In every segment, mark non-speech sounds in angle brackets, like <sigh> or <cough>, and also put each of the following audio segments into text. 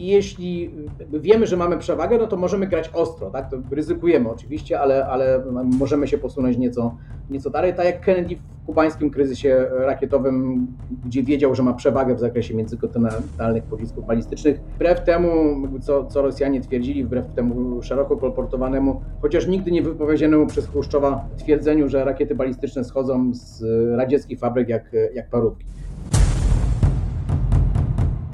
i jeśli wiemy, że mamy przewagę, no to możemy grać ostro, tak? To ryzykujemy oczywiście, ale, ale możemy się posunąć nieco, nieco dalej, tak jak Kennedy w kubańskim kryzysie rakietowym, gdzie wiedział, że ma przewagę w zakresie międzykontynentalnych pocisków balistycznych. Wbrew temu, co, co Rosjanie twierdzili, wbrew temu szeroko kolportowanemu, chociaż nigdy nie wypowiedzianemu przez Chruszczowa twierdzeniu, że rakiety balistyczne schodzą z radzieckich fabryk jak, jak parówki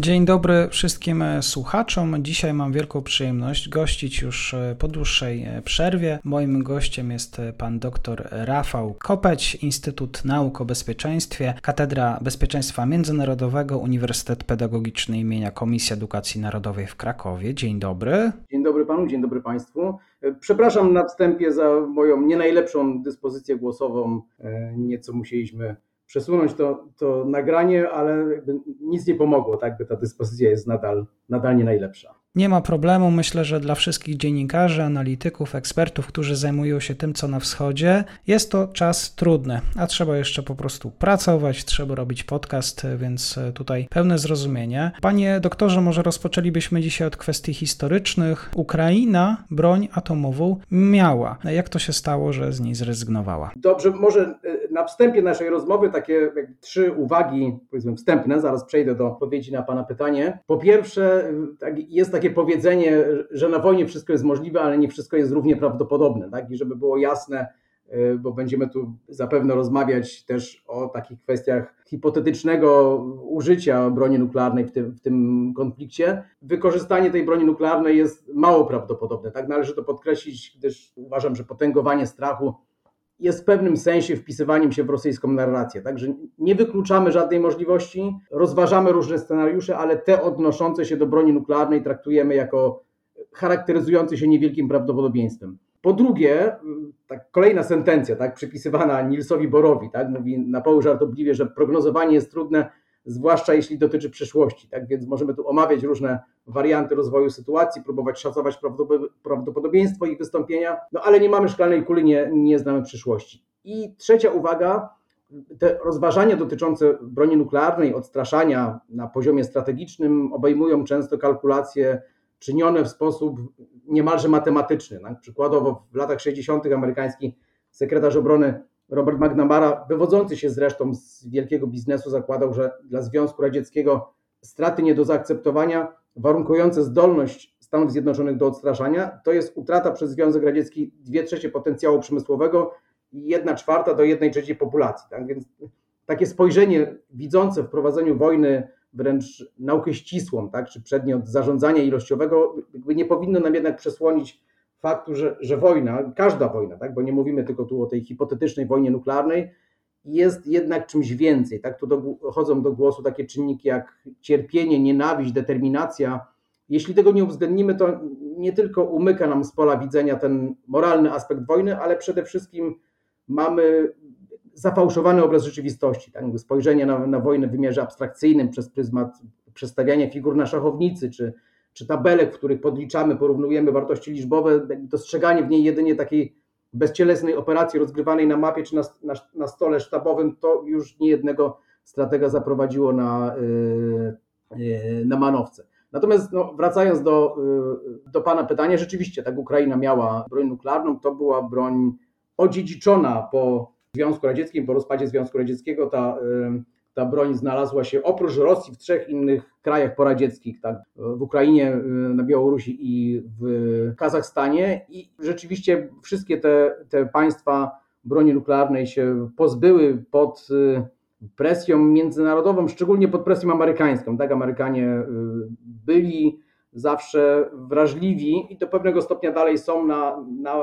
Dzień dobry wszystkim słuchaczom. Dzisiaj mam wielką przyjemność gościć już po dłuższej przerwie. Moim gościem jest pan dr Rafał Kopeć, Instytut Nauk o Bezpieczeństwie, Katedra Bezpieczeństwa Międzynarodowego, Uniwersytet Pedagogiczny imienia Komisji Edukacji Narodowej w Krakowie. Dzień dobry. Dzień dobry panu, dzień dobry państwu. Przepraszam na wstępie za moją nie najlepszą dyspozycję głosową. Nieco musieliśmy przesunąć to, to nagranie, ale nic nie pomogło, tak, by ta dyspozycja jest nadal, nadal nie najlepsza. Nie ma problemu. Myślę, że dla wszystkich dziennikarzy, analityków, ekspertów, którzy zajmują się tym, co na wschodzie, jest to czas trudny, a trzeba jeszcze po prostu pracować, trzeba robić podcast, więc tutaj pełne zrozumienie. Panie doktorze, może rozpoczęlibyśmy dzisiaj od kwestii historycznych. Ukraina broń atomową miała. Jak to się stało, że z niej zrezygnowała? Dobrze, może na wstępie naszej rozmowy takie trzy uwagi, powiedzmy wstępne, zaraz przejdę do odpowiedzi na Pana pytanie. Po pierwsze, tak, jest takie powiedzenie, że na wojnie wszystko jest możliwe, ale nie wszystko jest równie prawdopodobne. Tak? I żeby było jasne, y, bo będziemy tu zapewne rozmawiać też o takich kwestiach hipotetycznego użycia broni nuklearnej w tym, w tym konflikcie. Wykorzystanie tej broni nuklearnej jest mało prawdopodobne. Tak należy to podkreślić, gdyż uważam, że potęgowanie strachu jest w pewnym sensie wpisywaniem się w rosyjską narrację. Także nie wykluczamy żadnej możliwości, rozważamy różne scenariusze, ale te odnoszące się do broni nuklearnej traktujemy jako charakteryzujące się niewielkim prawdopodobieństwem. Po drugie, tak, kolejna sentencja, tak, przypisywana Nilsowi Borowi, tak, mówi na poły żartobliwie, że prognozowanie jest trudne, zwłaszcza jeśli dotyczy przyszłości. Tak więc możemy tu omawiać różne warianty rozwoju sytuacji, próbować szacować prawdopodobieństwo ich wystąpienia, no ale nie mamy szklanej kuli, nie, nie znamy przyszłości. I trzecia uwaga, te rozważania dotyczące broni nuklearnej, odstraszania na poziomie strategicznym obejmują często kalkulacje czynione w sposób niemalże matematyczny. Tak? Przykładowo w latach 60. amerykański sekretarz obrony Robert McNamara, wywodzący się zresztą z wielkiego biznesu, zakładał, że dla Związku Radzieckiego straty nie do zaakceptowania, warunkujące zdolność Stanów Zjednoczonych do odstraszania, to jest utrata przez Związek Radziecki 2 trzecie potencjału przemysłowego i 1 czwarta do 1 trzeciej populacji. Tak więc takie spojrzenie widzące w prowadzeniu wojny wręcz naukę ścisłą, tak, czy przedmiot zarządzania ilościowego, nie powinno nam jednak przesłonić faktu, że, że wojna, każda wojna, tak, bo nie mówimy tylko tu o tej hipotetycznej wojnie nuklearnej, jest jednak czymś więcej. Tak, tu dochodzą do głosu takie czynniki jak cierpienie, nienawiść, determinacja. Jeśli tego nie uwzględnimy, to nie tylko umyka nam z pola widzenia ten moralny aspekt wojny, ale przede wszystkim mamy zafałszowany obraz rzeczywistości. Tak? Spojrzenie na, na wojnę w wymiarze abstrakcyjnym przez pryzmat przedstawiania figur na szachownicy, czy czy tabelek, w których podliczamy, porównujemy wartości liczbowe, dostrzeganie w niej jedynie takiej bezcielesnej operacji rozgrywanej na mapie czy na, na, na stole sztabowym, to już niejednego stratega zaprowadziło na, yy, yy, na manowce. Natomiast no, wracając do, yy, do Pana pytania, rzeczywiście tak Ukraina miała broń nuklearną, to była broń odziedziczona po Związku Radzieckim, po rozpadzie Związku Radzieckiego, ta ta broń znalazła się oprócz Rosji w trzech innych krajach poradzieckich, tak, w Ukrainie, na Białorusi i w Kazachstanie. I rzeczywiście wszystkie te, te państwa broni nuklearnej się pozbyły pod y, presją międzynarodową, szczególnie pod presją amerykańską. Tak, Amerykanie y, byli zawsze wrażliwi i do pewnego stopnia dalej są na, na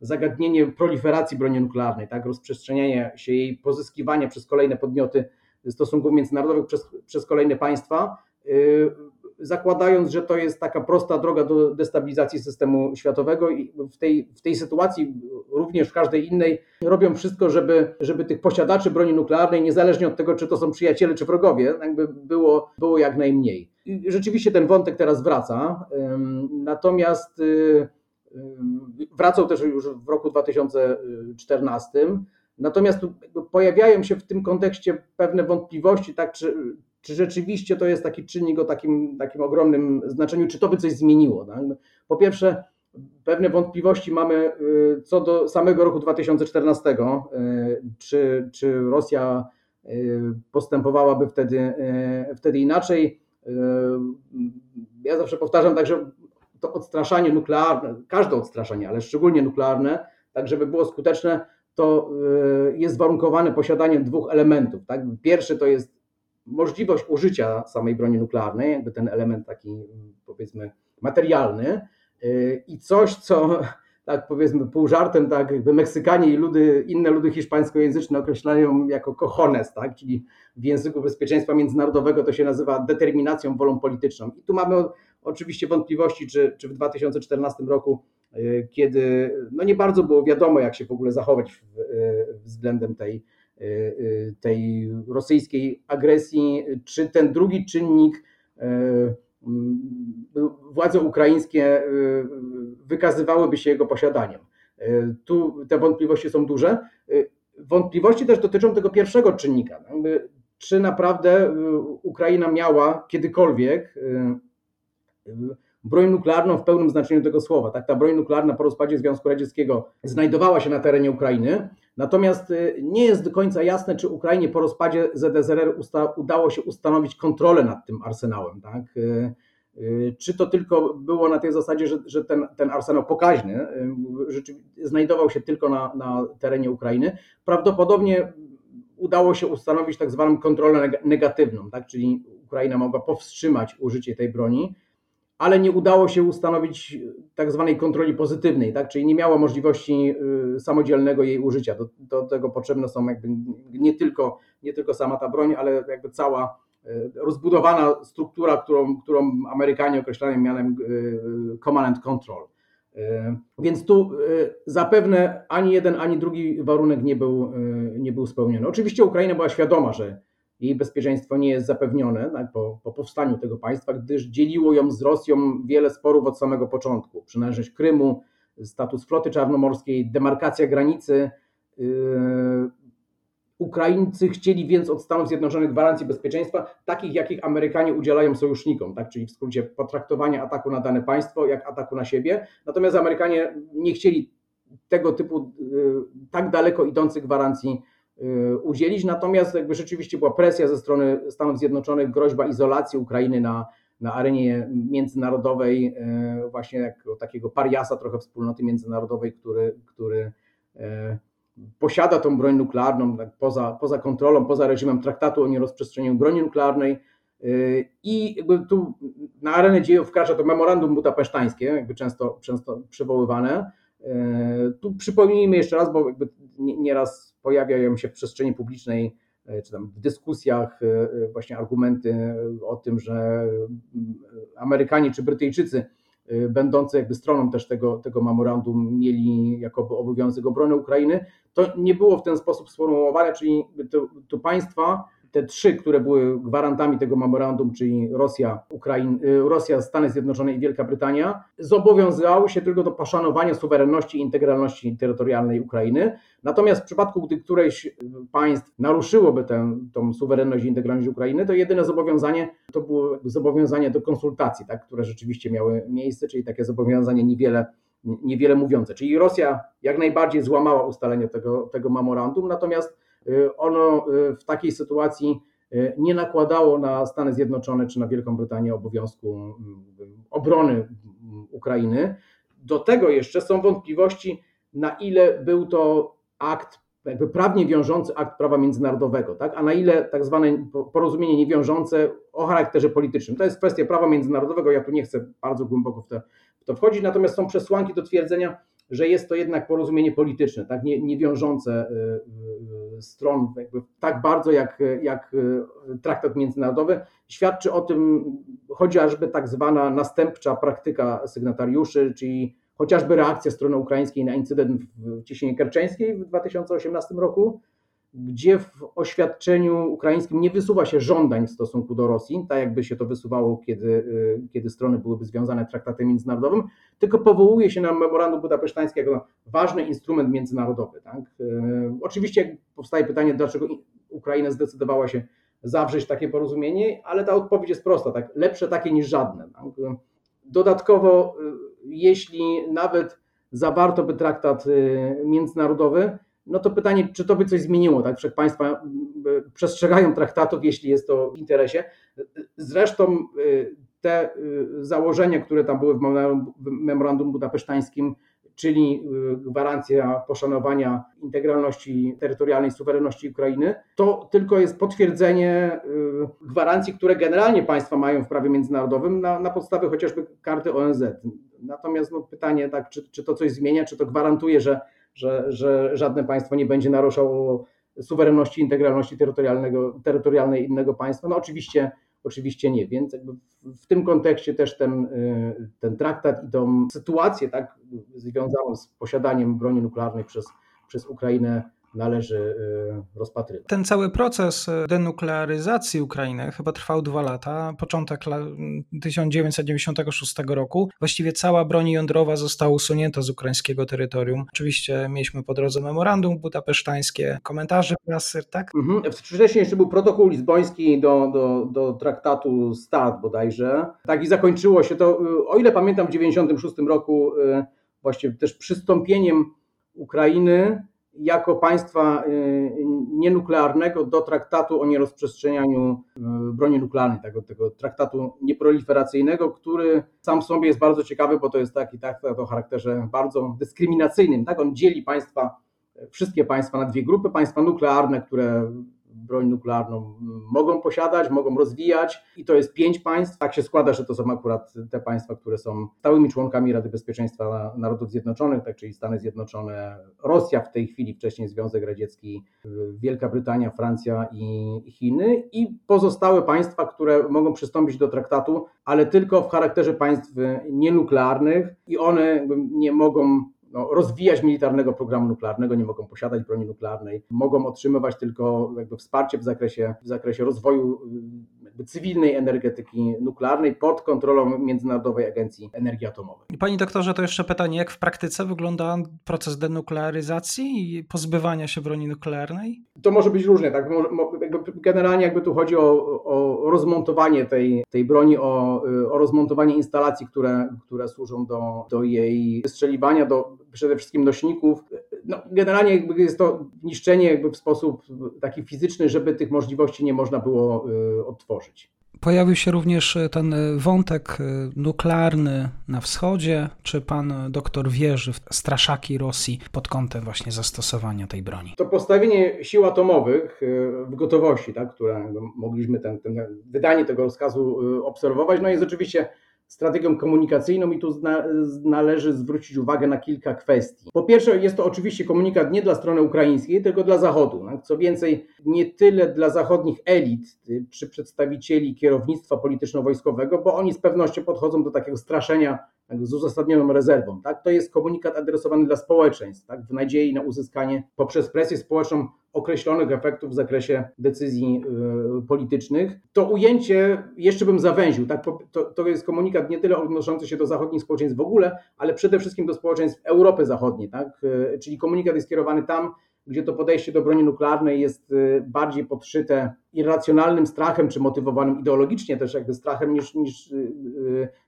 zagadnienie proliferacji broni nuklearnej, tak, rozprzestrzeniania się jej, pozyskiwania przez kolejne podmioty stosunków międzynarodowych przez, przez kolejne państwa, y, zakładając, że to jest taka prosta droga do destabilizacji systemu światowego i w tej, w tej sytuacji, również w każdej innej, robią wszystko, żeby, żeby tych posiadaczy broni nuklearnej, niezależnie od tego, czy to są przyjaciele, czy wrogowie, jakby było, było jak najmniej. I rzeczywiście ten wątek teraz wraca, natomiast y, wracał też już w roku 2014, Natomiast pojawiają się w tym kontekście pewne wątpliwości, tak, czy, czy rzeczywiście to jest taki czynnik o takim, takim ogromnym znaczeniu, czy to by coś zmieniło. Tak? Po pierwsze, pewne wątpliwości mamy y, co do samego roku 2014, y, czy, czy Rosja y, postępowałaby wtedy, wtedy inaczej. Ja zawsze powtarzam tak, że to odstraszanie nuklearne, każde odstraszanie, ale szczególnie nuklearne, tak żeby było skuteczne, to jest warunkowane posiadaniem dwóch elementów. Tak? Pierwszy to jest możliwość użycia samej broni nuklearnej, jakby ten element taki powiedzmy materialny, Y, i coś, co <laughs> tak powiedzmy pół żartem, tak jakby Meksykanie i ludy, inne ludy hiszpańskojęzyczne określają jako cojones, tak, czyli w języku bezpieczeństwa międzynarodowego to się nazywa determinacją wolą polityczną. I tu mamy oczywiście wątpliwości, czy, czy w 2014 roku, y, kiedy no nie bardzo było wiadomo, jak się w ogóle zachować y, względem tej, tej rosyjskiej agresji, czy ten drugi czynnik władze ukraińskie y, wykazywałyby się jego posiadaniem. Y, tu te wątpliwości są duże. Y, wątpliwości też dotyczą tego pierwszego czynnika. Czy naprawdę Ukraina miała kiedykolwiek broń nuklearną w pełnym znaczeniu tego słowa. Tak, ta broń nuklearna po rozpadzie Związku Radzieckiego znajdowała się na terenie Ukrainy, natomiast nie jest do końca jasne, czy Ukrainie po rozpadzie ZSRR udało się ustanowić kontrolę nad tym arsenałem. Tak? Y, czy to tylko było na tej zasadzie, że, że ten, ten arsenał pokaźny y, znajdował się tylko na, na terenie Ukrainy? Prawdopodobnie udało się ustanowić tak zwaną kontrolę negatywną, tak? czyli Ukraina mogła powstrzymać użycie tej broni, ale nie udało się ustanowić tak zwanej kontroli pozytywnej, tak? czyli nie miała możliwości y, samodzielnego jej użycia. Do, do tego potrzebne są jakby nie tylko, nie tylko sama ta broń, ale jakby cała E, rozbudowana struktura, którą, którą Amerykanie określają mianem e, command and control. E, więc tu zapewne ani jeden, ani drugi warunek nie był, nie był spełniony. Oczywiście Ukraina była świadoma, że jej bezpieczeństwo nie jest zapewnione tak, po, po powstaniu tego państwa, gdyż dzieliło ją z Rosją wiele sporów od samego początku. Przynależność Krymu, status floty czarnomorskiej, demarkacja granicy, Ukraińcy chcieli więc od Stanów Zjednoczonych gwarancji bezpieczeństwa, takich jakich Amerykanie udzielają sojusznikom, tak? czyli w skrócie potraktowania ataku na dane państwo jak ataku na siebie. Natomiast Amerykanie nie chcieli tego typu y, tak daleko idących gwarancji udzielić, natomiast jakby rzeczywiście była presja ze strony Stanów Zjednoczonych, groźba izolacji Ukrainy na, na arenie międzynarodowej, y, właśnie jako takiego pariasa trochę wspólnoty międzynarodowej, który, który posiada tą broń nuklearną tak poza, poza kontrolą, poza reżimem traktatu o nierozprzestrzenianiu broni nuklearnej. Y, I jakby tu na arenę dziejów wkracza to memorandum budapesztańskie, jakby często, często przywoływane. Y, tu przypomnijmy jeszcze raz, bo jakby nieraz pojawiają się w przestrzeni publicznej, y, czy tam w dyskusjach właśnie argumenty o tym, że Amerykanie czy Brytyjczycy będący jakby stroną też tego, tego memorandum mieli jakoby obowiązek obrony Ukrainy, to nie było w ten sposób sformułowane, czyli to, to państwa te trzy, które były gwarantami tego memorandum, czyli Rosja, Ukrain, y, Rosja, Stany Zjednoczone i Wielka Brytania, zobowiązywały się tylko do poszanowania suwerenności i integralności terytorialnej Ukrainy. Natomiast w przypadku, gdy któreś państw naruszyłoby tę tą suwerenność i integralność Ukrainy, to jedyne zobowiązanie to było zobowiązanie do konsultacji, tak, które rzeczywiście miały miejsce, czyli takie zobowiązanie niewiele niewiele mówiące. Czyli Rosja jak najbardziej złamała ustalenie tego, tego memorandum, natomiast ono y, w takiej sytuacji y, nie nakładało na Stany Zjednoczone czy na Wielką Brytanię obowiązku mm, obrony mm, Ukrainy. Do tego jeszcze są wątpliwości, na ile był to akt, jakby prawnie wiążący akt prawa międzynarodowego, tak? a na ile tak zwane porozumienie niewiążące o charakterze politycznym. To jest kwestia prawa międzynarodowego, ja tu nie chcę bardzo głęboko w w to wchodzić, natomiast są przesłanki do twierdzenia, że jest to jednak porozumienie polityczne, tak? nie, nie wiążące stron jakby tak bardzo jak, jak traktat międzynarodowy. Świadczy o tym chociażby tak zwana następcza praktyka sygnatariuszy, czyli chociażby reakcja strony ukraińskiej na incydent w Cieśninie Kerczeńskiej w 2018 roku, gdzie w oświadczeniu ukraińskim nie wysuwa się żądań w stosunku do Rosji, tak jakby się to wysuwało, kiedy, y, kiedy strony byłyby związane traktatem międzynarodowym, tylko powołuje się na memorandum budapesztańskie jako ważny instrument międzynarodowy. Tak? Y, oczywiście powstaje pytanie, dlaczego Ukraina zdecydowała się zawrzeć takie porozumienie, ale ta odpowiedź jest prosta, tak? lepsze takie niż żadne. Tak? Dodatkowo, y, jeśli nawet zawarto by traktat międzynarodowy, no to pytanie, czy to by coś zmieniło, tak? Wszak państwa e, przestrzegają traktatów, jeśli jest to w interesie. Zresztą e, te e, założenia, które tam były w memorandum budapesztańskim, czyli gwarancja poszanowania integralności terytorialnej, suwerenności Ukrainy, to tylko jest potwierdzenie gwarancji, które generalnie państwa mają w prawie międzynarodowym na, na podstawie chociażby karty ONZ. Natomiast no, pytanie, tak, czy, czy to coś zmienia, czy to gwarantuje, że że, że żadne państwo nie będzie naruszało suwerenności, integralności terytorialnego, terytorialnej innego państwa. No oczywiście, oczywiście nie, więc w tym kontekście też ten, y, ten traktat i tą sytuację tak, związaną z posiadaniem broni nuklearnej przez, przez Ukrainę należy y, rozpatrywać. Ten cały proces y, denuklearyzacji Ukrainy chyba trwał dwa lata. Początek 1996 roku. Właściwie cała broń jądrowa została usunięta z ukraińskiego terytorium. Oczywiście mieliśmy po drodze memorandum budapesztańskie, komentarze prasy, tak? Mhm. Wcześniej jeszcze był protokół lizboński do, do, do traktatu START bodajże. Tak i zakończyło się to, y, o ile pamiętam, w 1996 roku właściwie też przystąpieniem Ukrainy jako państwa y, nienuklearnego do traktatu o nierozprzestrzenianiu y, broni nuklearnej, tego, tego traktatu nieproliferacyjnego, który sam w sobie jest bardzo ciekawy, bo to jest taki traktat o charakterze bardzo dyskryminacyjnym. Tak? On dzieli państwa, wszystkie państwa na dwie grupy, państwa nuklearne, które broń nuklearną mogą posiadać, mogą rozwijać i to jest pięć państw. Tak się składa, że to są akurat te państwa, które są stałymi członkami Rady Bezpieczeństwa Narodów Zjednoczonych, tak czyli Stany Zjednoczone, Rosja w tej chwili, wcześniej Związek Radziecki, Wielka Brytania, Francja i Chiny i pozostałe państwa, które mogą przystąpić do traktatu, ale tylko w charakterze państw nienuklearnych i one nie mogą no, rozwijać militarnego programu nuklearnego, nie mogą posiadać broni nuklearnej, mogą otrzymywać tylko jakby wsparcie w zakresie, w zakresie rozwoju cywilnej energetyki nuklearnej pod kontrolą Międzynarodowej Agencji Energii Atomowej. Panie doktorze, to jeszcze pytanie, jak w praktyce wygląda proces denuklearyzacji i pozbywania się broni nuklearnej? To może być różnie, tak? generalnie jakby tu chodzi o, o rozmontowanie tej, tej broni, o, o rozmontowanie instalacji, które, które służą do, do jej wystrzeliwania, do przede wszystkim nośników. No, generalnie jakby jest to niszczenie jakby w sposób taki fizyczny, żeby tych możliwości nie można było y, odtworzyć. Pojawił się również ten wątek y, nuklearny na wschodzie. Czy pan doktor wierzy w straszaki Rosji pod kątem właśnie zastosowania tej broni? To postawienie sił atomowych y, w gotowości, tak, które mogliśmy ten, ten wydanie tego rozkazu obserwować, no jest oczywiście strategią komunikacyjną i tu należy zwrócić uwagę na kilka kwestii. Po pierwsze, jest to oczywiście komunikat nie dla strony ukraińskiej, tylko dla Zachodu. Co więcej, nie tyle dla zachodnich elit y, czy przedstawicieli kierownictwa polityczno-wojskowego, bo oni z pewnością podchodzą do takiego straszenia tak, z uzasadnioną rezerwą. Tak? To jest komunikat adresowany dla społeczeństw, tak? w nadziei na uzyskanie poprzez presję społeczną określonych efektów w zakresie decyzji y, politycznych. To ujęcie jeszcze bym zawęził. Tak? To, to jest komunikat nie tyle odnoszący się do zachodnich społeczeństw w ogóle, ale przede wszystkim do społeczeństw Europy Zachodniej. Tak? Y, czyli komunikat jest skierowany tam, gdzie to podejście do broni nuklearnej jest y, bardziej podszyte irracjonalnym strachem, czy motywowanym ideologicznie też jakby strachem, niż, niż,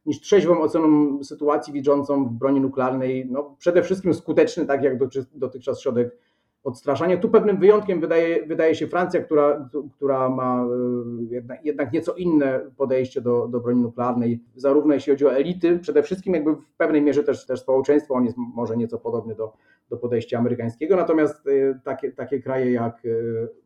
niż trzeźwą oceną sytuacji widzącą w broni nuklearnej, no przede wszystkim skuteczny, tak jak dotychczas środek odstraszania. Tu pewnym wyjątkiem wydaje, wydaje się Francja, która, która ma e, jednak, jednak nieco inne podejście do, do broni nuklearnej, zarówno jeśli chodzi o elity, przede wszystkim jakby w pewnej mierze też, też społeczeństwo, on jest może nieco podobny do, do podejścia amerykańskiego, natomiast e, takie, takie kraje jak e,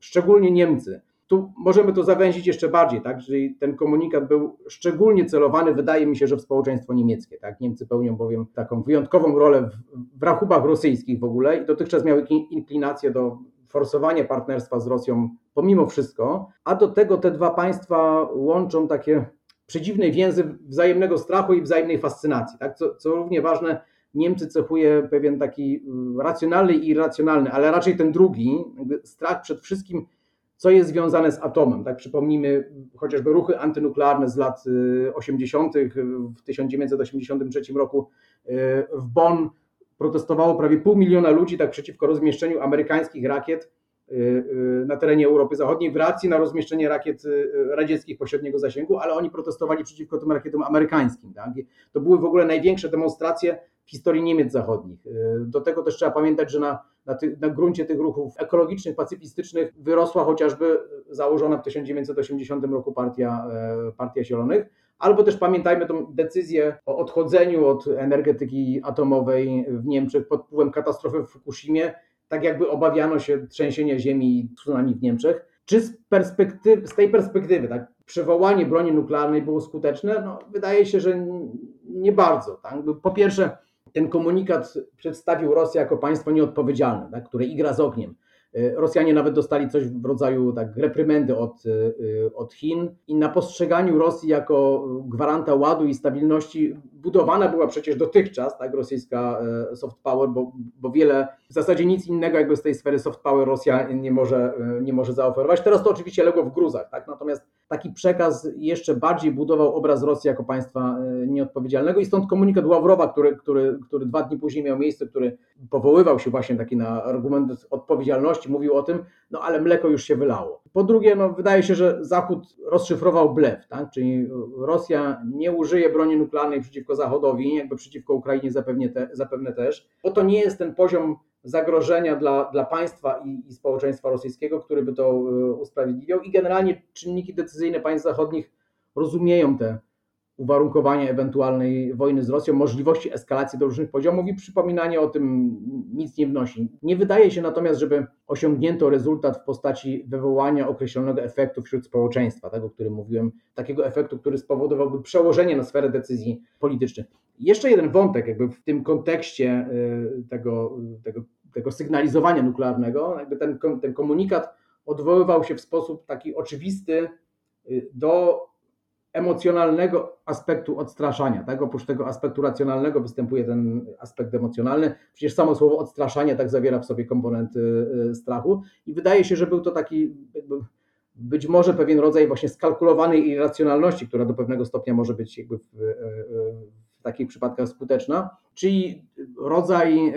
szczególnie Niemcy, tu możemy to zawęzić jeszcze bardziej, tak? Czyli ten komunikat był szczególnie celowany, wydaje mi się, że w społeczeństwo niemieckie. Tak? Niemcy pełnią bowiem taką wyjątkową rolę w, w rachubach rosyjskich w ogóle i dotychczas miały inklinację do forsowania partnerstwa z Rosją pomimo wszystko, a do tego te dwa państwa łączą takie przedziwne więzy wzajemnego strachu i wzajemnej fascynacji. Tak? Co, co równie ważne, Niemcy cechuje pewien taki racjonalny i irracjonalny, ale raczej ten drugi, strach przed wszystkim, co jest związane z atomem. Tak przypomnijmy chociażby ruchy antynuklearne z lat 80. w 1983 roku w Bonn protestowało prawie pół miliona ludzi tak przeciwko rozmieszczeniu amerykańskich rakiet y, y, na terenie Europy Zachodniej w reakcji na rozmieszczenie rakiet y, radzieckich pośredniego zasięgu, ale oni protestowali przeciwko tym rakietom amerykańskim. Tak? To były w ogóle największe demonstracje w historii Niemiec zachodnich. Do tego też trzeba pamiętać, że na, na, ty, na gruncie tych ruchów ekologicznych, pacyfistycznych wyrosła chociażby założona w 1980 roku partia, e, partia Zielonych Albo też pamiętajmy tą decyzję o odchodzeniu od energetyki atomowej w Niemczech pod wpływem katastrofy w Fukushimie, tak jakby obawiano się trzęsienia ziemi i tsunami w Niemczech. Czy z, perspektywy, z tej perspektywy tak, przywołanie broni nuklearnej było skuteczne? No, wydaje się, że nie bardzo. Tak? Po pierwsze, ten komunikat przedstawił Rosję jako państwo nieodpowiedzialne, tak, które igra z ogniem. E, Rosjanie nawet dostali coś w rodzaju tak, reprymendy od, e, e, od Chin i na postrzeganiu Rosji jako gwaranta ładu i stabilności budowana była przecież dotychczas tak, rosyjska soft power, bo, bo wiele, w zasadzie nic innego jakby z tej sfery soft power Rosja nie może, nie może zaoferować. Teraz to oczywiście legło w gruzach, tak? natomiast taki przekaz jeszcze bardziej budował obraz Rosji jako państwa nieodpowiedzialnego i stąd komunikat Ławrowa, który, który, który dwa dni później miał miejsce, który powoływał się właśnie taki na argument odpowiedzialności, mówił o tym, no ale mleko już się wylało. Po drugie, no, wydaje się, że Zachód rozszyfrował blef, tak? czyli Rosja nie użyje broni nuklearnej przeciwko Zachodowi, jakby przeciwko Ukrainie zapewne, te, zapewne też, bo to nie jest ten poziom zagrożenia dla, dla państwa i, i społeczeństwa rosyjskiego, który by to e, usprawiedliwiał i generalnie czynniki decyzyjne państw zachodnich rozumieją te uwarunkowania ewentualnej wojny z Rosją, możliwości eskalacji do różnych poziomów i przypominanie o tym nic nie wnosi. Nie wydaje się natomiast, żeby osiągnięto rezultat w postaci wywołania określonego efektu wśród społeczeństwa, tego, o którym mówiłem, takiego efektu, który spowodowałby przełożenie na sferę decyzji politycznych. Jeszcze jeden wątek, jakby w tym kontekście y, tego, tego, tego sygnalizowania nuklearnego, jakby ten, ten komunikat odwoływał się w sposób taki oczywisty y, do emocjonalnego aspektu odstraszania. Tak? Oprócz tego aspektu racjonalnego występuje ten aspekt emocjonalny. Przecież samo słowo odstraszanie tak zawiera w sobie komponenty y, strachu i wydaje się, że był to taki być może pewien rodzaj właśnie skalkulowanej irracjonalności, która do pewnego stopnia może być jakby w, y, y, w takich przypadkach skuteczna, czyli rodzaj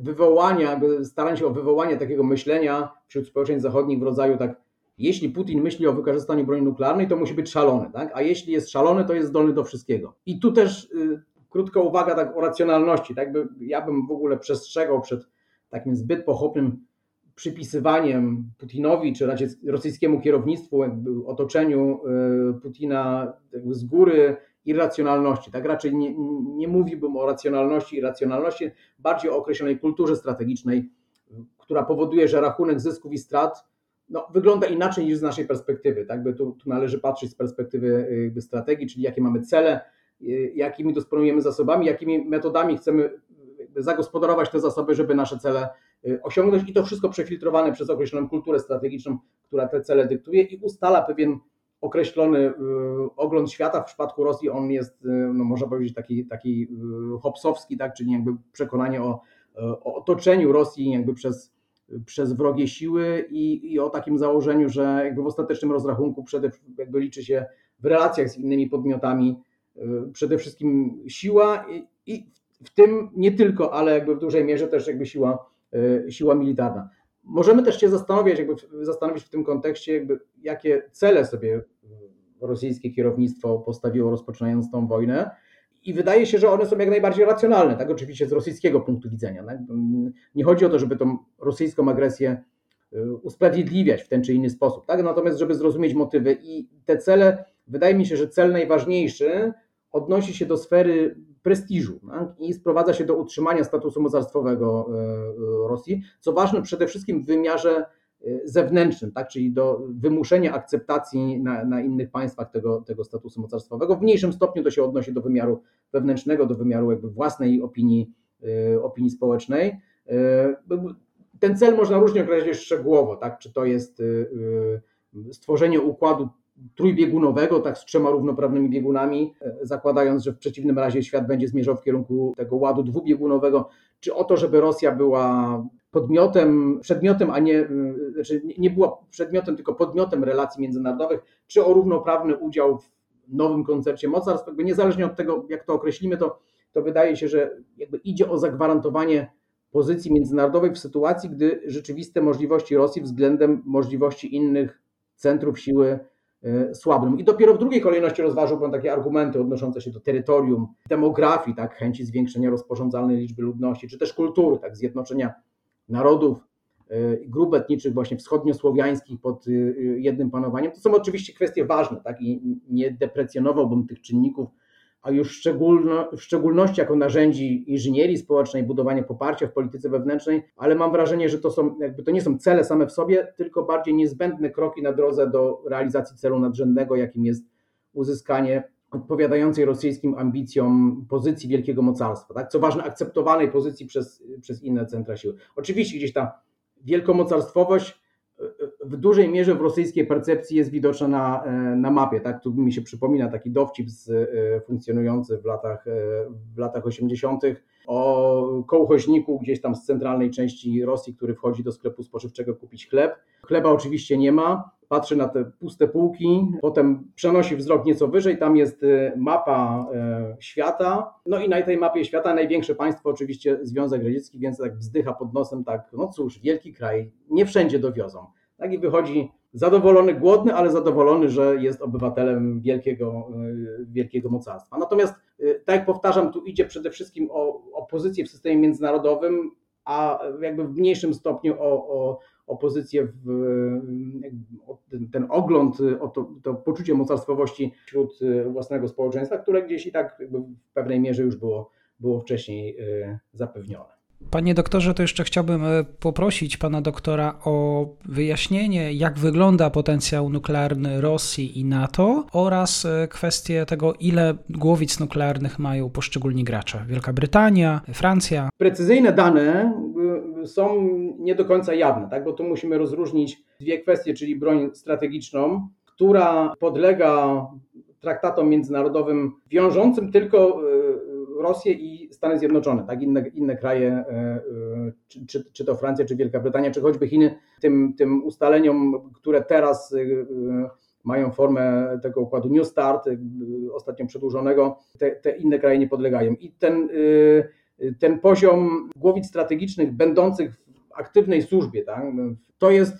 wywołania, starań się o wywołanie takiego myślenia wśród społeczeństw zachodnich w rodzaju tak jeśli Putin myśli o wykorzystaniu broni nuklearnej, to musi być szalony, tak? a jeśli jest szalony, to jest zdolny do wszystkiego. I tu też y, krótka uwaga tak, o racjonalności. Tak? Ja bym w ogóle przestrzegał przed takim zbyt pochopnym przypisywaniem Putinowi czy raczej rosyjskiemu kierownictwu, otoczeniu y, Putina z góry irracjonalności. Tak raczej nie, nie mówiłbym o racjonalności i racjonalności, bardziej o określonej kulturze strategicznej, która powoduje, że rachunek zysków i strat no, wygląda inaczej niż z naszej perspektywy. Tak? By tu, tu należy patrzeć z perspektywy jakby strategii, czyli jakie mamy cele, y, jakimi dysponujemy zasobami, jakimi metodami chcemy zagospodarować te zasoby, żeby nasze cele y, osiągnąć i to wszystko przefiltrowane przez określoną kulturę strategiczną, która te cele dyktuje i ustala pewien określony y, ogląd świata. W przypadku Rosji on jest, no można powiedzieć, taki, taki hopsowski, tak? czyli jakby przekonanie o, o otoczeniu Rosji jakby przez przez wrogie siły i, i o takim założeniu, że jakby w ostatecznym rozrachunku przede, jakby liczy się w relacjach z innymi podmiotami y, przede wszystkim siła i, i w tym nie tylko, ale jakby w dużej mierze też jakby siła, y, siła militarna. Możemy też się zastanowić, jakby zastanowić w tym kontekście, jakby jakie cele sobie rosyjskie kierownictwo postawiło rozpoczynając tą wojnę i wydaje się, że one są jak najbardziej racjonalne, tak oczywiście z rosyjskiego punktu widzenia. Tak? Nie chodzi o to, żeby tą rosyjską agresję y, usprawiedliwiać w ten czy inny sposób, tak? natomiast żeby zrozumieć motywy i te cele, wydaje mi się, że cel najważniejszy odnosi się do sfery prestiżu tak? i sprowadza się do utrzymania statusu mocarstwowego y, y, Rosji, co ważne przede wszystkim w wymiarze zewnętrznym, tak? czyli do wymuszenia akceptacji na, na innych państwach tego, tego statusu mocarstwowego. W mniejszym stopniu to się odnosi do wymiaru wewnętrznego, do wymiaru jakby własnej opinii, opinii społecznej. Ten cel można różnie określić szczegółowo, tak? czy to jest stworzenie układu trójbiegunowego, tak z trzema równoprawnymi biegunami, zakładając, że w przeciwnym razie świat będzie zmierzał w kierunku tego ładu dwubiegunowego, czy o to, żeby Rosja była podmiotem, przedmiotem, a nie, znaczy nie była przedmiotem, tylko podmiotem relacji międzynarodowych, czy o równoprawny udział w nowym koncepcie mocarstw, jakby niezależnie od tego, jak to określimy, to, to wydaje się, że jakby idzie o zagwarantowanie pozycji międzynarodowej w sytuacji, gdy rzeczywiste możliwości Rosji względem możliwości innych centrów siły e, słabną. I dopiero w drugiej kolejności rozważyłbym takie argumenty odnoszące się do terytorium, demografii, tak, chęci zwiększenia rozporządzalnej liczby ludności, czy też kultury, tak, zjednoczenia narodów, e, grup etniczych właśnie wschodniosłowiańskich pod e, jednym panowaniem. To są oczywiście kwestie ważne, tak, i nie deprecjonowałbym tych czynników, a już szczególno, w szczególności jako narzędzi inżynierii społecznej, budowania poparcia w polityce wewnętrznej, ale mam wrażenie, że to, są, jakby to nie są cele same w sobie, tylko bardziej niezbędne kroki na drodze do realizacji celu nadrzędnego, jakim jest uzyskanie odpowiadającej rosyjskim ambicjom pozycji wielkiego mocarstwa, tak? co ważne, akceptowanej pozycji przez, przez inne centra siły. Oczywiście gdzieś ta wielkomocarstwowość w dużej mierze w rosyjskiej percepcji jest widoczna na, na mapie. Tak? Tu mi się przypomina taki dowcip z, e, funkcjonujący w latach, e, w latach 80. o kołchoźniku gdzieś tam z centralnej części Rosji, który wchodzi do sklepu spożywczego kupić chleb. Chleba oczywiście nie ma, patrzy na te puste półki, potem przenosi wzrok nieco wyżej, tam jest e, mapa świata, no i na tej mapie świata największe państwo oczywiście Związek Radziecki, więc tak wzdycha pod nosem, tak, no cóż, wielki kraj, nie wszędzie dowiozą. Tak i wychodzi zadowolony, głodny, ale zadowolony, że jest obywatelem wielkiego, y, wielkiego mocarstwa. Natomiast, y, tak jak powtarzam, tu idzie przede wszystkim o, o pozycję w systemie międzynarodowym, a jakby w mniejszym stopniu o, o, o pozycję, w, o ten, ogląd, o to, to, poczucie mocarstwowości wśród własnego społeczeństwa, które gdzieś i tak w pewnej mierze już było, było wcześniej zapewnione. Panie doktorze, to jeszcze chciałbym e, poprosić pana doktora o wyjaśnienie, jak wygląda potencjał nuklearny Rosji i NATO oraz e, kwestię tego, ile głowic nuklearnych mają poszczególni gracze. Wielka Brytania, Francja. Precyzyjne dane y, są nie do końca jawne, tak? bo tu musimy rozróżnić dwie kwestie, czyli broń strategiczną, która podlega traktatom międzynarodowym wiążącym tylko Rosję i Stany Zjednoczone, tak? inne, inne kraje, e, e, czy, czy, czy to Francja, czy Wielka Brytania, czy choćby Chiny, tym, tym ustaleniom, które teraz e, mają formę tego układu New Start, ostatnio przedłużonego, te, te inne kraje nie podlegają. I ten, ten poziom głowic strategicznych będących w aktywnej służbie, tak, to jest,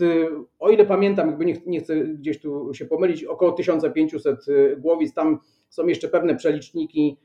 o ile pamiętam, jakby nie, nie chcę gdzieś tu się pomylić, około 1500 głowic, tam są jeszcze pewne przeliczniki,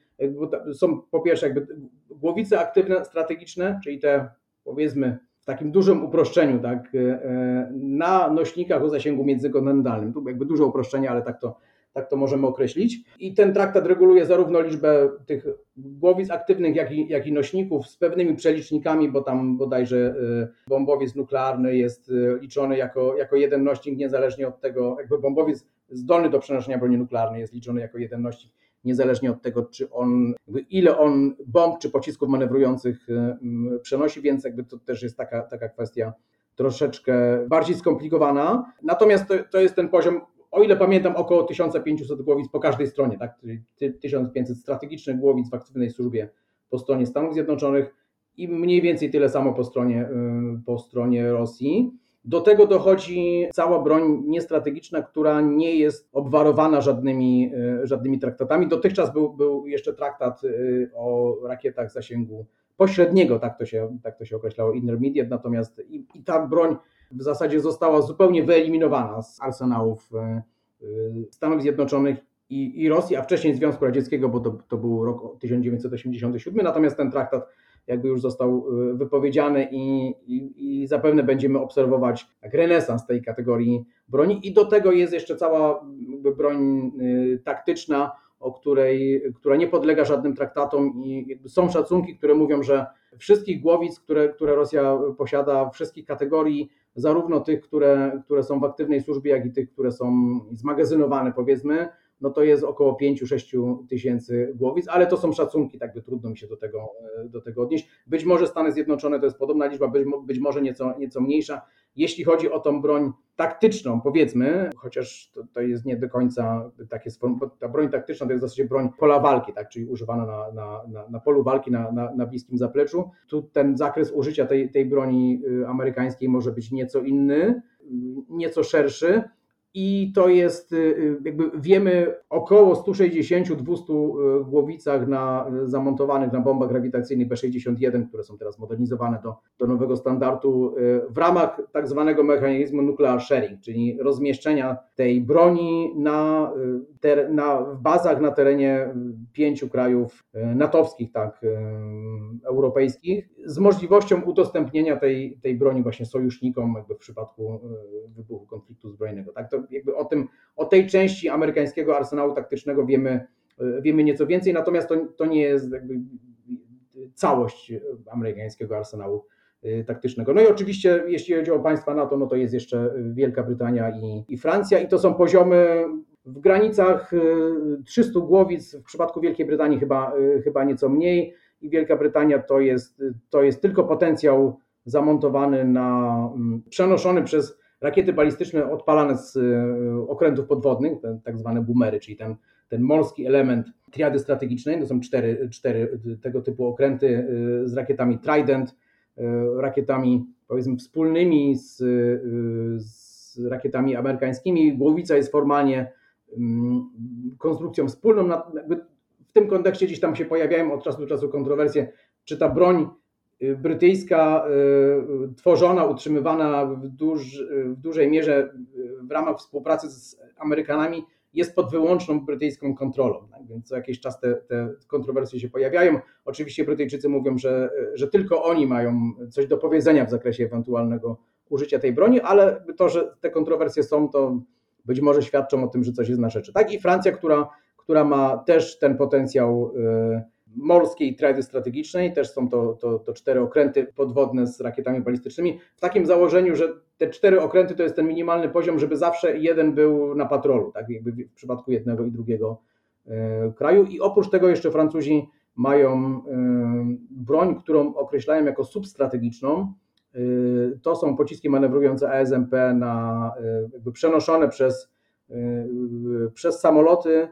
są po pierwsze jakby głowice aktywne, strategiczne, czyli te powiedzmy w takim dużym uproszczeniu, tak, e, e, na nośnikach o zasięgu międzykontynentalnym. Tu jakby duże uproszczenie, ale tak to, tak to możemy określić. I ten traktat reguluje zarówno liczbę tych głowic aktywnych, jak i, jak i nośników z pewnymi przelicznikami, bo tam bodajże e, bombowiec nuklearny jest liczony jako, jako jeden nośnik, niezależnie od tego, jakby bombowiec zdolny do przenoszenia broni nuklearnej jest liczony jako jeden nośnik niezależnie od tego, czy on, ile on bomb czy pocisków manewrujących y, przenosi, więc jakby to też jest taka, taka kwestia troszeczkę bardziej skomplikowana. Natomiast to, to jest ten poziom, o ile pamiętam, około 1500 głowic po każdej stronie, tak? 1500 strategicznych głowic w aktywnej służbie po stronie Stanów Zjednoczonych i mniej więcej tyle samo po stronie, y, po stronie Rosji. Do tego dochodzi cała broń niestrategiczna, która nie jest obwarowana żadnymi, e, żadnymi traktatami. Dotychczas był, był jeszcze traktat e, o rakietach zasięgu pośredniego, tak to się, tak to się określało, intermediate, natomiast i, i ta broń w zasadzie została zupełnie wyeliminowana z arsenałów e, Stanów Zjednoczonych i, i Rosji, a wcześniej Związku Radzieckiego, bo to, to był rok 1987, natomiast ten traktat jakby już został y, wypowiedziany i, i, i zapewne będziemy obserwować renesans tej kategorii broni. I do tego jest jeszcze cała broń y, taktyczna, o której, która nie podlega żadnym traktatom i są szacunki, które mówią, że wszystkich głowic, które, które Rosja posiada, wszystkich kategorii, zarówno tych, które, które są w aktywnej służbie, jak i tych, które są zmagazynowane, powiedzmy, no to jest około 5-6 tysięcy głowic, ale to są szacunki, tak by trudno mi się do tego, e, do tego odnieść. Być może Stany Zjednoczone to jest podobna liczba, być, być może nieco, nieco mniejsza. jeśli chodzi o tą broń taktyczną, powiedzmy, chociaż to, to jest nie do końca takie ta broń taktyczna to jest w zasadzie broń pola walki, tak, czyli używana na, na, na, na polu walki, na, na, na bliskim zapleczu. Tu ten zakres użycia tej, tej broni y, amerykańskiej może być nieco inny, y, nieco szerszy i to jest, y, y, jakby wiemy około 160-200 y, głowicach na, zamontowanych na bombach grawitacyjnych B-61, które są teraz modernizowane do, do nowego standardu w ramach tak zwanego mechanizmu nuclear sharing, czyli rozmieszczenia tej broni na, ter, na, w bazach na terenie pięciu krajów natowskich, tak, europejskich, z możliwością udostępnienia tej, tej broni właśnie sojusznikom jakby w przypadku wybuchu konfliktu zbrojnego. Tak? To jakby o tym, o tej części amerykańskiego arsenału taktycznego wiemy, wiemy nieco więcej, natomiast to, to nie jest jakby całość amerykańskiego arsenału y, taktycznego. No i oczywiście, jeśli chodzi o państwa NATO, no to jest jeszcze Wielka Brytania i, i Francja i to są poziomy w granicach 300 y, głowic, w przypadku Wielkiej Brytanii chyba, chyba nieco mniej i Wielka Brytania to jest, to jest tylko potencjał zamontowany na, mm, przenoszony przez rakiety balistyczne odpalane z e, okrętów podwodnych, tak zwane boomery, czyli ten, ten morski element triady strategicznej, to są cztery, cztery tego typu okręty e, z rakietami Trident, e, rakietami powiedzmy wspólnymi z, z rakietami amerykańskimi. Głowica jest formalnie mm, konstrukcją wspólną. W tym kontekście gdzieś tam się pojawiają od czasu do czasu kontrowersje, czy ta broń Y, brytyjska, y, tworzona, utrzymywana w, duż, w dużej mierze w ramach współpracy z Amerykanami, jest pod wyłączną brytyjską kontrolą. Tak? Więc co jakiś czas te, te, kontrowersje się pojawiają. Oczywiście Brytyjczycy mówią, że, że tylko oni mają coś do powiedzenia w zakresie ewentualnego użycia tej broni, ale to, że te kontrowersje są, to być może świadczą o tym, że coś jest na rzeczy. Tak i Francja, która, która ma też ten potencjał. Yy, morskiej trajdy strategicznej, też są to, to, to cztery okręty podwodne z rakietami balistycznymi, w takim założeniu, że te cztery okręty to jest ten minimalny poziom, żeby zawsze jeden był na patrolu, tak jakby w przypadku jednego i drugiego e, kraju. I oprócz tego jeszcze Francuzi mają e, broń, którą określają jako substrategiczną. E, to są pociski manewrujące ASMP na, jakby przenoszone przez, przez samoloty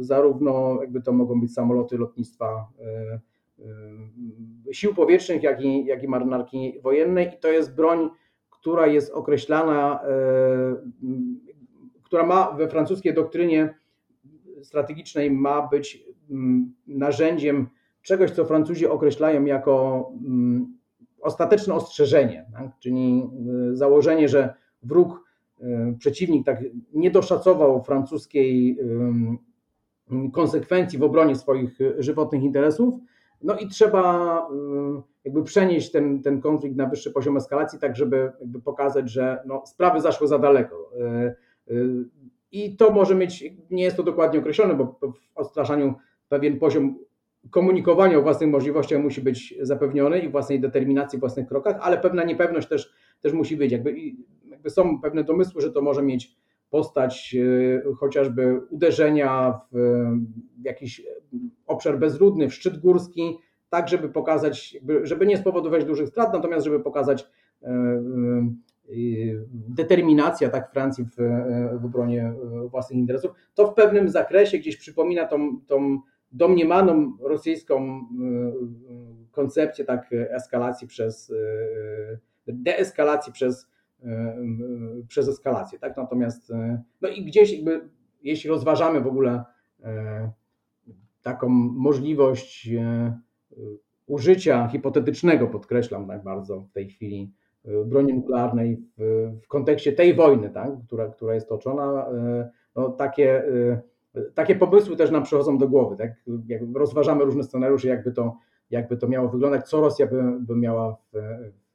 zarówno jakby to mogą być samoloty lotnictwa e, e, sił powietrznych, jak i, jak i marynarki wojennej i to jest broń, która jest określana, która ma we francuskiej doktrynie strategicznej ma być narzędziem czegoś, co Francuzi określają jako ostateczne ostrzeżenie, tak? czyli założenie, że wróg E, przeciwnik tak nie doszacował francuskiej konsekwencji w obronie swoich żywotnych interesów. No i trzeba jakby przenieść ten, ten konflikt na wyższy poziom eskalacji, tak żeby jakby pokazać, że no, sprawy zaszły za daleko. E, e, I to może mieć, nie jest to dokładnie określone, bo w odstraszaniu pewien poziom komunikowania o własnych możliwościach musi być zapewniony i własnej determinacji, własnych krokach, ale pewna niepewność też, też musi być. Jakby jakby są pewne domysły, że to może mieć postać e, chociażby uderzenia w jakiś obszar bezludny, w szczyt górski, tak żeby pokazać, żeby nie spowodować dużych strat, natomiast żeby pokazać e, e, determinacja tak Francji w, w obronie własnych interesów, to w pewnym zakresie gdzieś przypomina tą, tą domniemaną rosyjską koncepcję tak eskalacji przez deeskalacji przez E, e, przez eskalację. Tak? Natomiast e, no i gdzieś jakby, jeśli rozważamy w ogóle taką możliwość użycia hipotetycznego, podkreślam tak bardzo w tej chwili, broni nuklearnej w, w kontekście tej wojny, tak? która, która jest toczona, no takie, takie pomysły też nam przychodzą do głowy. Tak? Jak rozważamy różne scenariusze, jakby to, jakby to miało wyglądać, co Rosja by, by miała w,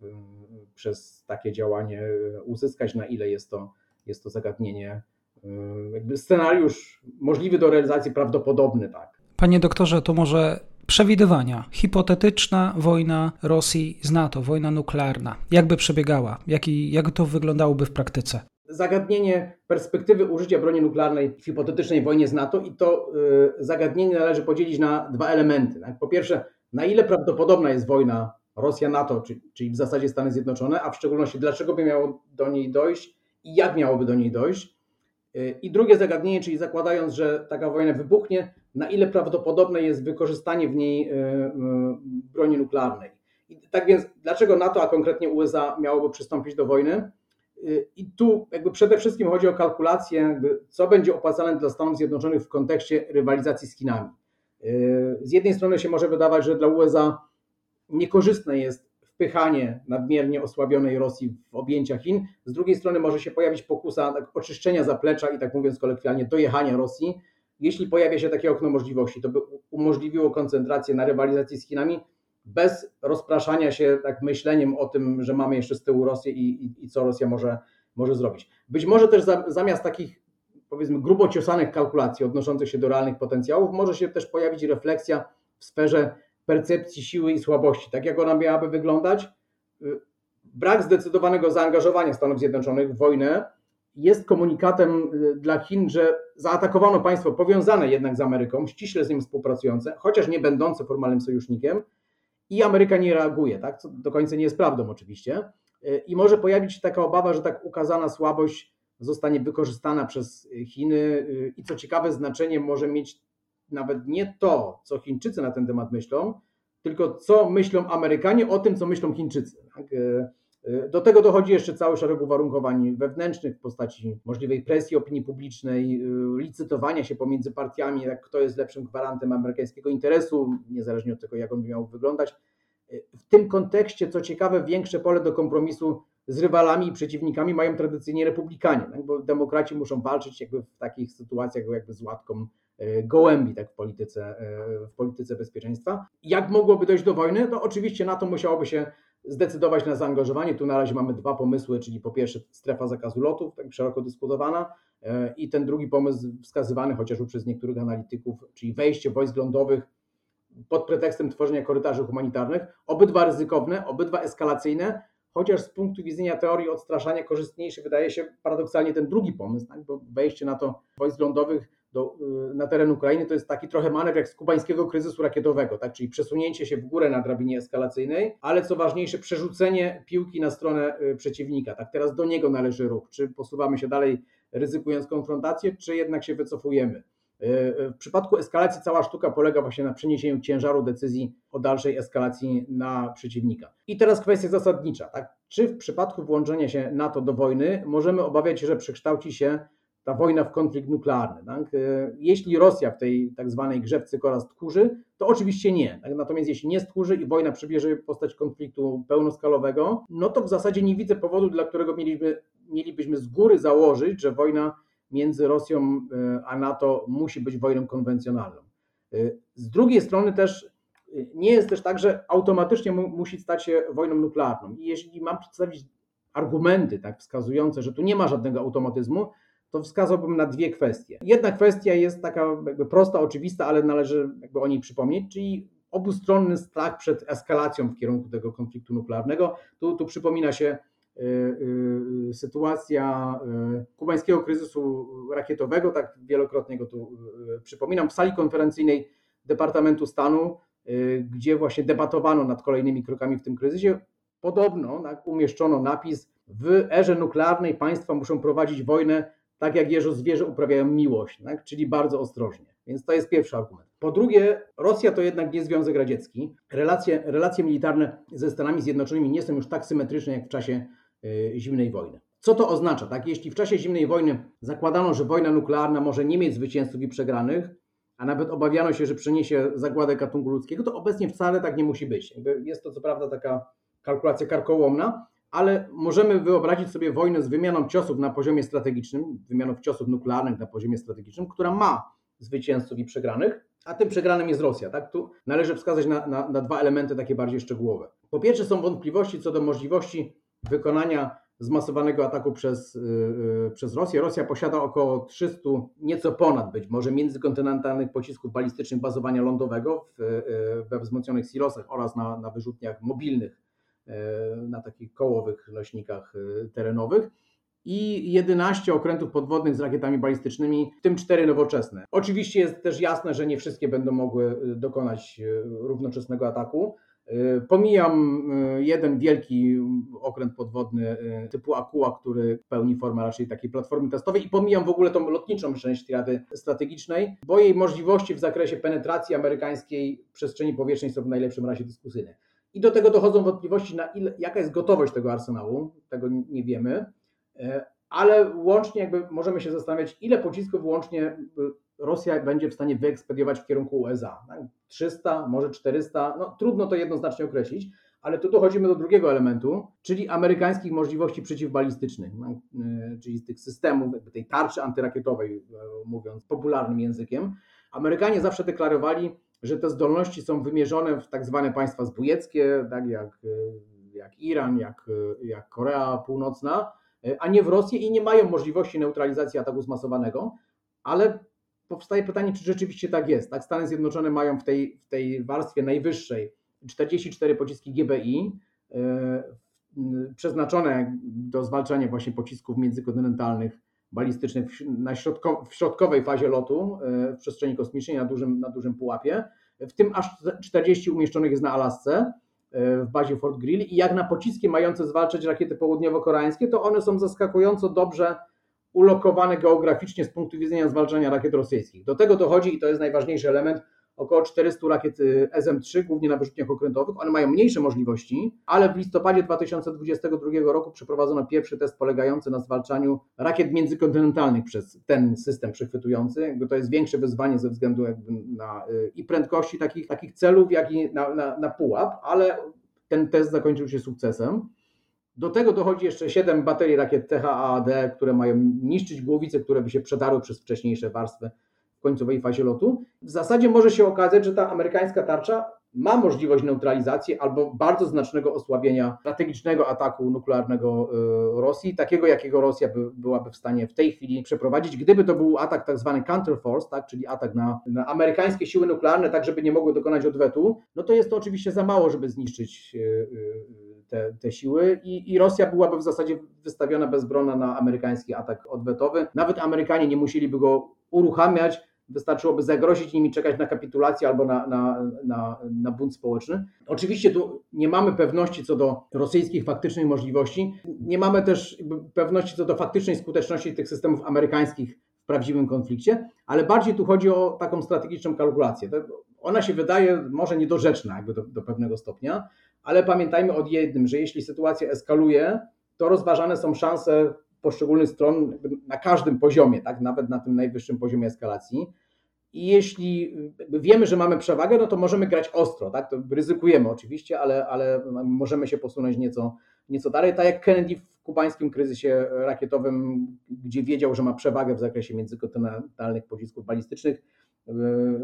w przez takie działanie uzyskać, na ile jest to, jest to zagadnienie, y, jakby scenariusz możliwy do realizacji, prawdopodobny, tak. Panie doktorze, to może przewidywania. Hipotetyczna wojna Rosji z NATO, wojna nuklearna. Jakby przebiegała? Jaki, jak to wyglądałoby w praktyce? Zagadnienie perspektywy użycia broni nuklearnej w hipotetycznej wojnie z NATO i to y, zagadnienie należy podzielić na dwa elementy. Tak? Po pierwsze, na ile prawdopodobna jest wojna Rosja, NATO, czyli w zasadzie Stany Zjednoczone, a w szczególności dlaczego by miało do niej dojść i jak miałoby do niej dojść. I drugie zagadnienie, czyli zakładając, że taka wojna wybuchnie, na ile prawdopodobne jest wykorzystanie w niej broni nuklearnej. I tak więc, dlaczego NATO, a konkretnie USA, miałoby przystąpić do wojny? I tu jakby przede wszystkim chodzi o kalkulację, jakby co będzie opłacalne dla Stanów Zjednoczonych w kontekście rywalizacji z Chinami. Z jednej strony się może wydawać, że dla USA niekorzystne jest wpychanie nadmiernie osłabionej Rosji w objęcia Chin, z drugiej strony może się pojawić pokusa oczyszczenia zaplecza i tak mówiąc kolokwialnie dojechania Rosji. Jeśli pojawia się takie okno możliwości, to by umożliwiło koncentrację na rywalizacji z Chinami, bez rozpraszania się tak myśleniem o tym, że mamy jeszcze z tyłu Rosję i, i, i co Rosja może, może zrobić. Być może też za, zamiast takich powiedzmy grubo kalkulacji odnoszących się do realnych potencjałów, może się też pojawić refleksja w sferze percepcji siły i słabości. Tak jak ona miałaby wyglądać? Brak zdecydowanego zaangażowania Stanów Zjednoczonych w wojnę jest komunikatem dla Chin, że zaatakowano państwo powiązane jednak z Ameryką, ściśle z nim współpracujące, chociaż nie będące formalnym sojusznikiem, i Ameryka nie reaguje, tak? co do końca nie jest prawdą oczywiście. I może pojawić się taka obawa, że tak ukazana słabość zostanie wykorzystana przez Chiny i co ciekawe znaczenie może mieć nawet nie to, co Chińczycy na ten temat myślą, tylko co myślą Amerykanie o tym, co myślą Chińczycy. Tak? E, do tego dochodzi jeszcze cały szereg uwarunkowań wewnętrznych w postaci możliwej presji opinii publicznej, e, licytowania się pomiędzy partiami, jak kto jest lepszym gwarantem amerykańskiego interesu, niezależnie od tego, jak on miał wyglądać. E, w tym kontekście, co ciekawe, większe pole do kompromisu z rywalami i przeciwnikami mają tradycyjnie republikanie, tak? bo demokraci muszą walczyć jakby w takich sytuacjach jakby z łatką gołębi tak w polityce, w polityce bezpieczeństwa. Jak mogłoby dojść do wojny? To oczywiście na to musiałoby się zdecydować na zaangażowanie. Tu na razie mamy dwa pomysły, czyli po pierwsze strefa zakazu lotów, tak szeroko dyskutowana, e, i ten drugi pomysł wskazywany chociażby przez niektórych analityków, czyli wejście wojsk lądowych pod pretekstem tworzenia korytarzy humanitarnych. Obydwa ryzykowne, obydwa eskalacyjne, chociaż z punktu widzenia teorii odstraszania korzystniejszy wydaje się paradoksalnie ten drugi pomysł, tak? bo wejście na to wojsk lądowych do, y, na teren Ukrainy to jest taki trochę manewr jak z kubańskiego kryzysu rakietowego, tak? czyli przesunięcie się w górę na drabinie eskalacyjnej, ale co ważniejsze, przerzucenie piłki na stronę y, przeciwnika. Tak, teraz do niego należy ruch. Czy posuwamy się dalej, ryzykując konfrontację, czy jednak się wycofujemy. Y, w przypadku eskalacji cała sztuka polega właśnie na przeniesieniu ciężaru decyzji o dalszej eskalacji na przeciwnika. I teraz kwestia zasadnicza. Tak? Czy w przypadku włączenia się NATO do wojny możemy obawiać się, że przekształci się ta wojna w konflikt nuklearny. Tak? E, jeśli Rosja w tej tak zwanej grze w cykora stchórzy, to oczywiście nie. Tak? Natomiast jeśli nie stchórzy i wojna przybierze postać konfliktu pełnoskalowego, no to w zasadzie nie widzę powodu, dla którego mieliby, mielibyśmy z góry założyć, że wojna między Rosją e, a NATO musi być wojną konwencjonalną. E, z drugiej strony też nie jest też tak, że automatycznie musi stać się wojną nuklearną. I jeśli mam przedstawić argumenty tak, wskazujące, że tu nie ma żadnego automatyzmu, to wskazałbym na dwie kwestie. Jedna kwestia jest taka prosta, oczywista, ale należy jakby o niej przypomnieć, czyli obustronny strach przed eskalacją w kierunku tego konfliktu nuklearnego. Tu, tu przypomina się y, y, sytuacja y, kubańskiego kryzysu rakietowego, tak wielokrotnie go tu przypominam, w sali konferencyjnej Departamentu Stanu, gdzie właśnie debatowano nad kolejnymi krokami w tym kryzysie. Podobno tak, umieszczono napis: W erze nuklearnej państwa muszą prowadzić wojnę tak jak jeżo zwierzę uprawiają miłość, tak? czyli bardzo ostrożnie. Więc to jest pierwszy argument. Po drugie, Rosja to jednak nie Związek Radziecki. Relacje, relacje militarne ze Stanami Zjednoczonymi nie są już tak symetryczne jak w czasie y, zimnej wojny. Co to oznacza? Tak? Jeśli w czasie zimnej wojny zakładano, że wojna nuklearna może nie mieć zwycięzców i przegranych, a nawet obawiano się, że przyniesie zagładę gatunku ludzkiego, to obecnie wcale tak nie musi być. Jest to co prawda taka kalkulacja karkołomna, ale możemy wyobrazić sobie wojnę z wymianą ciosów na poziomie strategicznym, wymianą ciosów nuklearnych na poziomie strategicznym, która ma zwycięzców i przegranych, a tym przegranym jest Rosja. Tak? Tu należy wskazać na, na, na dwa elementy takie bardziej szczegółowe. Po pierwsze są wątpliwości co do możliwości wykonania zmasowanego ataku przez, yy, przez Rosję. Rosja posiada około 300, nieco ponad być może, międzykontynentalnych pocisków balistycznych bazowania lądowego w, yy, we wzmocnionych silosach oraz na, na wyrzutniach mobilnych na takich kołowych nośnikach e, terenowych i 11 okrętów podwodnych z rakietami balistycznymi, w tym 4 nowoczesne. Oczywiście jest też jasne, że nie wszystkie będą mogły e, dokonać równoczesnego ataku. Pomijam jeden wielki okręt podwodny typu Aqua, który pełni formę raczej takiej platformy testowej i pomijam w ogóle tą lotniczą część triady strategicznej, bo jej możliwości w zakresie penetracji amerykańskiej przestrzeni powietrznej są w najlepszym razie dyskusyjne. I do tego dochodzą wątpliwości, na ile, jaka jest gotowość tego arsenału, tego nie wiemy, e, ale łącznie jakby możemy się zastanawiać, ile pocisków łącznie Rosja będzie w stanie wyekspediować w kierunku USA. 300, może 400, no trudno to jednoznacznie określić, ale tu dochodzimy do drugiego elementu, czyli amerykańskich możliwości przeciwbalistycznych, no, e, czyli tych systemów, tej tarczy antyrakietowej, e, mówiąc popularnym językiem. Amerykanie zawsze deklarowali, że te zdolności są wymierzone w tak zwane państwa zbójeckie, tak jak, jak Iran, jak, jak Korea Północna, a nie w Rosję i nie mają możliwości neutralizacji ataku zmasowanego, ale powstaje pytanie, czy rzeczywiście tak jest. Tak, Stany Zjednoczone mają w tej, w tej warstwie najwyższej 44 pociski GBI, e, przeznaczone do zwalczania właśnie pocisków międzykontynentalnych balistycznych na środko, w środkowej fazie lotu e, w przestrzeni kosmicznej na dużym, na dużym pułapie. W tym aż 40 umieszczonych jest na Alasce e, w bazie Fort Greely i jak na pociski mające zwalczać rakiety południowo-koreańskie, to one są zaskakująco dobrze ulokowane geograficznie z punktu widzenia zwalczania rakiet rosyjskich. Do tego dochodzi, i to jest najważniejszy element, około 400 rakiet y, SM-3, głównie na wyrzutniach okrętowych. One mają mniejsze możliwości, ale w listopadzie 2022 roku przeprowadzono pierwszy test polegający na zwalczaniu rakiet międzykontynentalnych przez ten system przechwytujący. To jest większe wyzwanie ze względu na y, i prędkości takich, takich celów, jak i na, na, na pułap, ale ten test zakończył się sukcesem. Do tego dochodzi jeszcze 7 baterii rakiet THAAD, które mają niszczyć głowice, które by się przedarły przez wcześniejsze warstwy końcowej fazie lotu. W zasadzie może się okazać, że ta amerykańska tarcza ma możliwość neutralizacji albo bardzo znacznego osłabienia strategicznego ataku nuklearnego y, Rosji, takiego jakiego Rosja by, byłaby w stanie w tej chwili przeprowadzić, gdyby to był atak tak zwany counterforce, tak, czyli atak na, na amerykańskie siły nuklearne, tak żeby nie mogły dokonać odwetu, no to jest to oczywiście za mało, żeby zniszczyć y, y, te, te siły i, i Rosja byłaby w zasadzie wystawiona bezbronna na amerykański atak odwetowy. Nawet Amerykanie nie musieliby go uruchamiać, wystarczyłoby zagrozić nimi, czekać na kapitulację albo na, na, na, na bunt społeczny. Oczywiście tu nie mamy pewności co do rosyjskich faktycznych możliwości, nie mamy też pewności co do faktycznej skuteczności tych systemów amerykańskich w prawdziwym konflikcie, ale bardziej tu chodzi o taką strategiczną kalkulację. Ona się wydaje może niedorzeczna jakby do, do pewnego stopnia, ale pamiętajmy o jednym, że jeśli sytuacja eskaluje, to rozważane są szanse poszczególnych stron na każdym poziomie, tak, nawet na tym najwyższym poziomie eskalacji. I jeśli wiemy, że mamy przewagę, no to możemy grać ostro, tak? To ryzykujemy oczywiście, ale, ale możemy się posunąć nieco, nieco dalej. Tak jak Kennedy w kubańskim kryzysie rakietowym, gdzie wiedział, że ma przewagę w zakresie międzykontynentalnych pocisków balistycznych.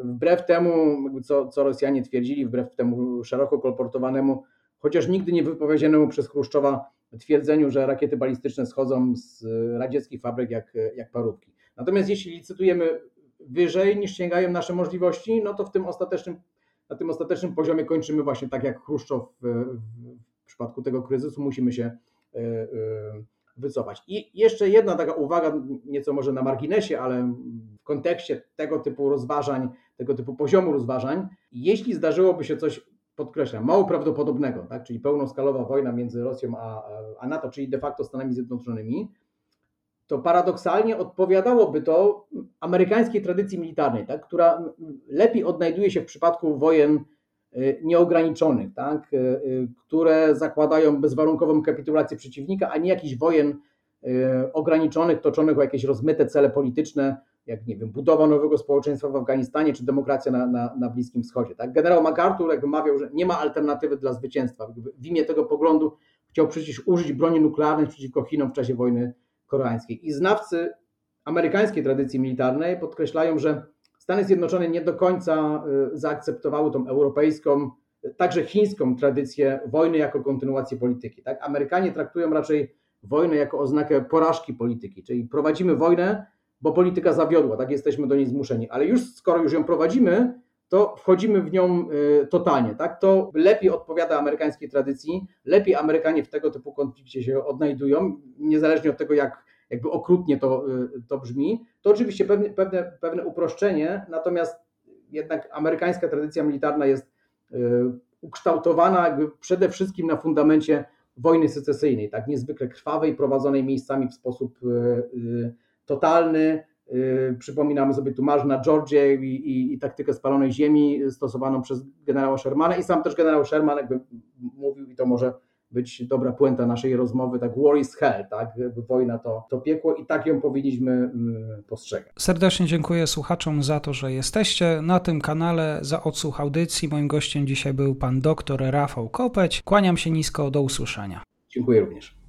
Wbrew temu, co, co Rosjanie twierdzili, wbrew temu szeroko kolportowanemu, chociaż nigdy nie wypowiedzianemu przez Chruszczowa twierdzeniu, że rakiety balistyczne schodzą z radzieckich fabryk jak, jak parówki. Natomiast jeśli licytujemy wyżej niż sięgają nasze możliwości, no to w tym ostatecznym, na tym ostatecznym poziomie kończymy właśnie tak jak Chruszczow w, w przypadku tego kryzysu, musimy się e, e, wycofać. I jeszcze jedna taka uwaga, nieco może na marginesie, ale w kontekście tego typu rozważań, tego typu poziomu rozważań, jeśli zdarzyłoby się coś podkreślam, mało prawdopodobnego, tak, czyli pełnoskalowa wojna między Rosją a, a NATO, czyli de facto Stanami Zjednoczonymi, to paradoksalnie odpowiadałoby to amerykańskiej tradycji militarnej, tak, która lepiej odnajduje się w przypadku wojen y, nieograniczonych, tak, y, y, które zakładają bezwarunkową kapitulację przeciwnika, a nie jakichś wojen ograniczonych, toczonych o jakieś rozmyte cele polityczne, jak nie wiem, budowa nowego społeczeństwa w Afganistanie, czy demokracja na, na, na Bliskim Wschodzie. Tak? Generał MacArthur jakby mawiał, że nie ma alternatywy dla zwycięstwa. W imię tego poglądu chciał przecież użyć broni nuklearnej przeciwko Chinom w czasie wojny koreańskiej. I znawcy amerykańskiej tradycji militarnej podkreślają, że Stany Zjednoczone nie do końca y, zaakceptowały tą europejską, także chińską tradycję wojny jako kontynuację polityki. Tak? Amerykanie traktują raczej wojnę jako oznakę porażki polityki, czyli prowadzimy wojnę, bo polityka zawiodła, tak jesteśmy do niej zmuszeni, ale już skoro już ją prowadzimy, to wchodzimy w nią y, totalnie, tak? To lepiej odpowiada amerykańskiej tradycji, lepiej Amerykanie w tego typu konflikcie się odnajdują, niezależnie od tego, jak jakby okrutnie to, y, to brzmi. To oczywiście pewne, pewne, pewne uproszczenie, natomiast jednak amerykańska tradycja militarna jest y, ukształtowana przede wszystkim na fundamencie wojny secesyjnej, tak niezwykle krwawej, prowadzonej miejscami w sposób totalny, Y, przypominamy sobie tu marsz na Georgię i, i, i, taktykę spalonej ziemi stosowaną przez generała Shermana i sam też generał Sherman jakby mówił i to może być dobra puenta naszej rozmowy, tak war is hell, tak, wojna to, to piekło i tak ją powinniśmy mm, postrzegać. Serdecznie dziękuję słuchaczom za to, że jesteście na tym kanale, za odsłuch audycji. Moim gościem dzisiaj był pan doktor Rafał Kopeć. Kłaniam się nisko, do usłyszenia. Dziękuję również.